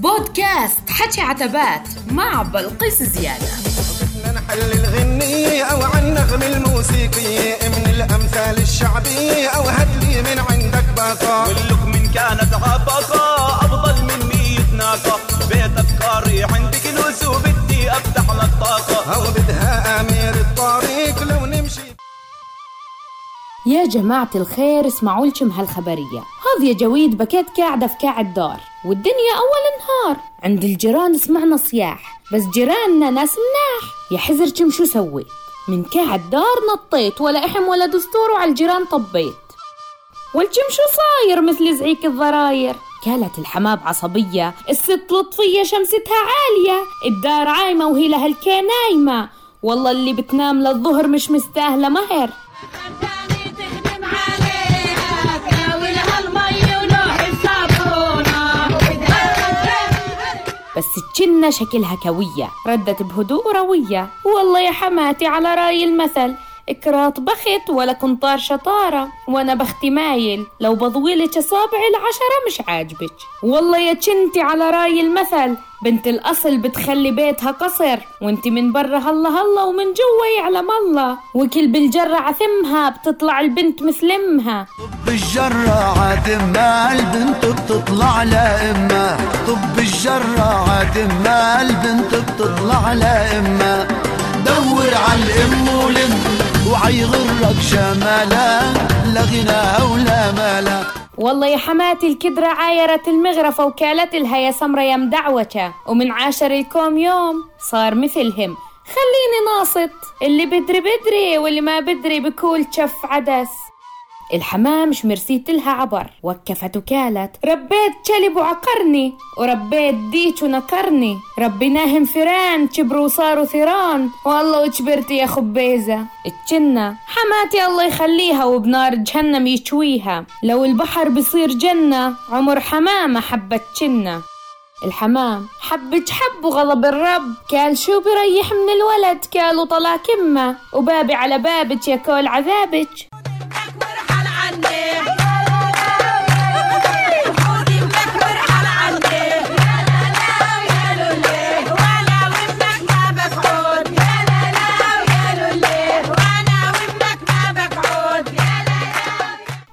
بودكاست حكي عتبات مع بلقيس زيادة بدنا نحل الغنية أو عن النغم الموسيقية من الأمثال الشعبية أو هدلي من عندك باقة واللك من كانت عبقة أفضل من مية ناقة. بيت أفكاري عندي كنوز وبدي أفتح لك طاقة. أو بدها أمير الطريق لو نمشي. يا جماعة الخير اسمعوا لكم هالخبرية. هذه جويد بكيت قاعدة في كاع الدار والدنيا أول نهار. عند الجيران سمعنا صياح بس جيراننا ناس مناح. يا حزركم شو سويت من كاع الدار نطيت ولا إحم ولا دستور وعلى الجيران طبيت. والكم شو صاير مثل زعيق الضراير؟ قالت الحماه بعصبية الست لطفية شمستها عالية. الدار عايمة وهي لها الكي نايمة والله اللي بتنام للظهر مش مستاهلة مهر. بس تشنا شكلها كوية ردت بهدوء روية. والله يا حماتي على رأي المثل إكراط بخت ولا كنطار شطارة. وأنا بختي مايل لو بضويلك أصابع العشرة مش عاجبك. والله يا تشنتي على رأي المثل بنت الأصل بتخلي بيتها قصر. وأنت من برا هلا هلا ومن جوا يعلم الله. وكل بالجرة عثمها بتطلع البنت مثل امها طب الجراعة ما البنت بتطلع لإما طب الجراعة ما البنت بتطلع لإما دور على الأم ولم وعيغرك شمالا لا غنى ولا مالا. والله يا حماتي الكدرة عايرت المغرفة وكالت لها يا سمرة يا مدعوكة ومن عاشر الكوم يوم صار مثلهم. خليني ناصت اللي بدري بدري واللي ما بدري بكول شف عدس. الحمام مش مرسيت لها عبر. وكفت وكالت ربيت كلب وعقرني وربيت ديك ونكرني ربيناهم فيران كبروا وصاروا ثيران والله وكبرت يا خبيزة اتجنة حماتي الله يخليها وبنار جهنم يشويها لو البحر بصير جنة عمر حمامة حبت جنة. الحمام حبك حب وغضب الرب قال شو بريح من الولد؟ قالوا طلع كمة وبابي على بابك يا كول عذابك.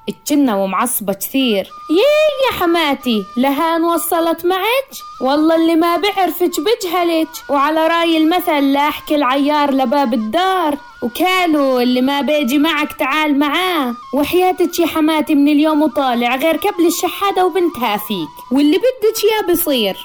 الجنة ومعصبة كثير. يي يا حماتي لهان وصلت معك؟ والله اللي ما بعرفك بجهلك. وعلى رأي المثل لا أحكي العيار لباب الدار. وكالو اللي ما بيجي معك تعال معاه. وحياتك يا حماتي من اليوم وطالع غير كبل الشحادة وبنتها فيك. واللي بدك يا بصير.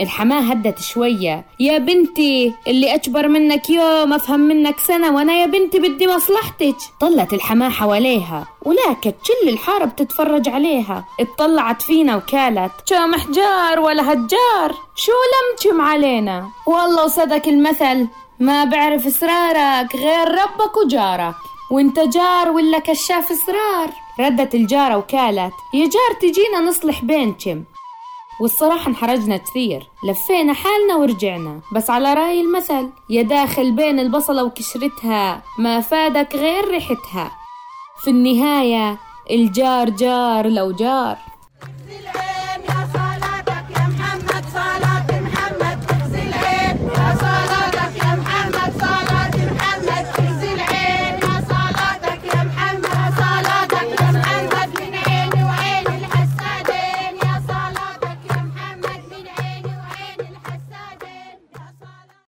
الحماة هدت شوية. يا بنتي اللي أكبر منك يوم أفهم منك سنة وأنا يا بنتي بدي مصلحتك. طلت الحماة حواليها ولاكت كل الحارة بتتفرج عليها. اطلعت فينا وكالت شو محجار ولا هجار؟ شو لمتم علينا؟ والله وصدق المثل ما بعرف إسرارك غير ربك وجارك. وإنت جار ولا كشاف إسرار؟ ردت الجارة وكالت. يا جار تجينا نصلح بينكم. والصراحة انحرجنا كثير. لفينا حالنا ورجعنا. بس على رأي المثل يا داخل بين البصلة وكشرتها ما فادك غير ريحتها. في النهاية الجار جار لو جار.